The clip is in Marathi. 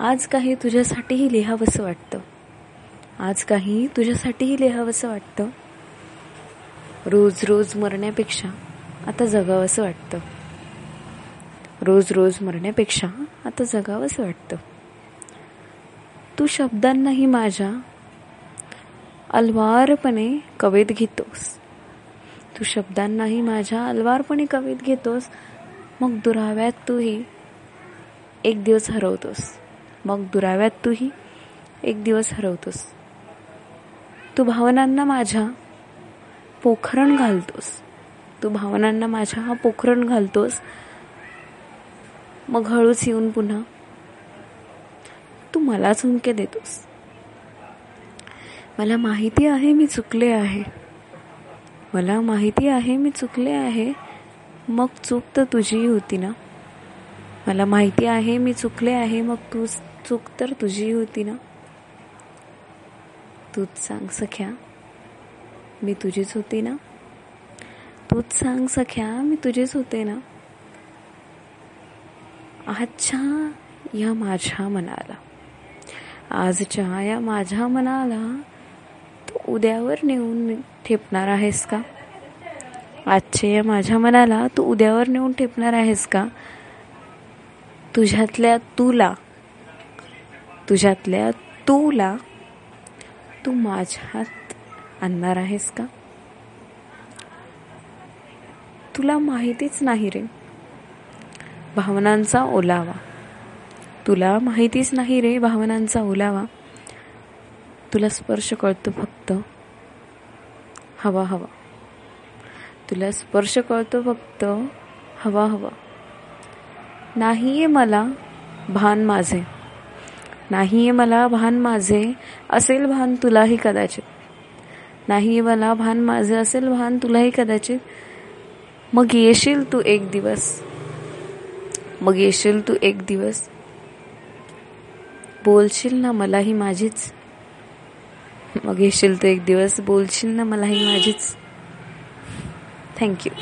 आज काही तुझ्यासाठीही लिहावंसं वाटतं. आज काही तुझ्यासाठीही लिहावंसं वाटतं. रोज रोज मरण्यापेक्षा आता जगावंसं वाटतं. रोज रोज मरण्यापेक्षा आता जगावंसं वाटतं. तू शब्दांनाही माझ्या अलवारपणे कवेत घेतोस. तू शब्दांनाही माझ्या अलवारपणे कवेत घेतोस. मग दुराव्यात तूही एक दिवस हरवतोस. मग दुराव्यात तूही एक दिवस हरवतोस. तू भावनांना माझ्या पोखरण घालतोस. तू भावनांना माझ्या हा पोखरण घालतोस. मग हळूच येऊन पुन्हा तू मला झुमके देतोस. मला माहिती आहे मी चुकले आहे. मला माहिती आहे मी चुकले आहे. मग चूक तर तुझीही होती ना? मला माहिती आहे मी चुकले आहे. मग तूच चूक तर तुझी होती ना? तूच सांग सख्या मी तुझीच होती ना? तूच सांग सख्या मी तुझीच होते ना? आजच्या या माझ्या मनाला आजच्या या माझ्या मनाला तू उद्यावर नेऊन ठेपणार आहेस का? आजच्या या माझ्या मनाला तू उद्यावर नेऊन ठेपणार आहेस का? तुझ्यातल्या तुला तुझ्यातल्या तूला तू माझ्यात आणणार आहेस का? तुला माहितीच नाही रे. भावनांचा ओलावा. तुला माहितीच नाही रे भावनांचा ओलावा. तुला स्पर्श कळतो फक्त. हवा हवा. तुला स्पर्श कळतो फक्त. हवा हवा. नाहीये मला भान माझे. नाहीये मला भान माझे असेल भान तुलाही कदाचित. नाहीये मला भान माझे असेल भान तुलाही कदाचित. मग येशील तू एक दिवस. मग येशील तू एक दिवस. बोलशील ना मलाही माझीच. मग येशील तू एक दिवस. बोलशील ना मलाही माझीच. थँक्यू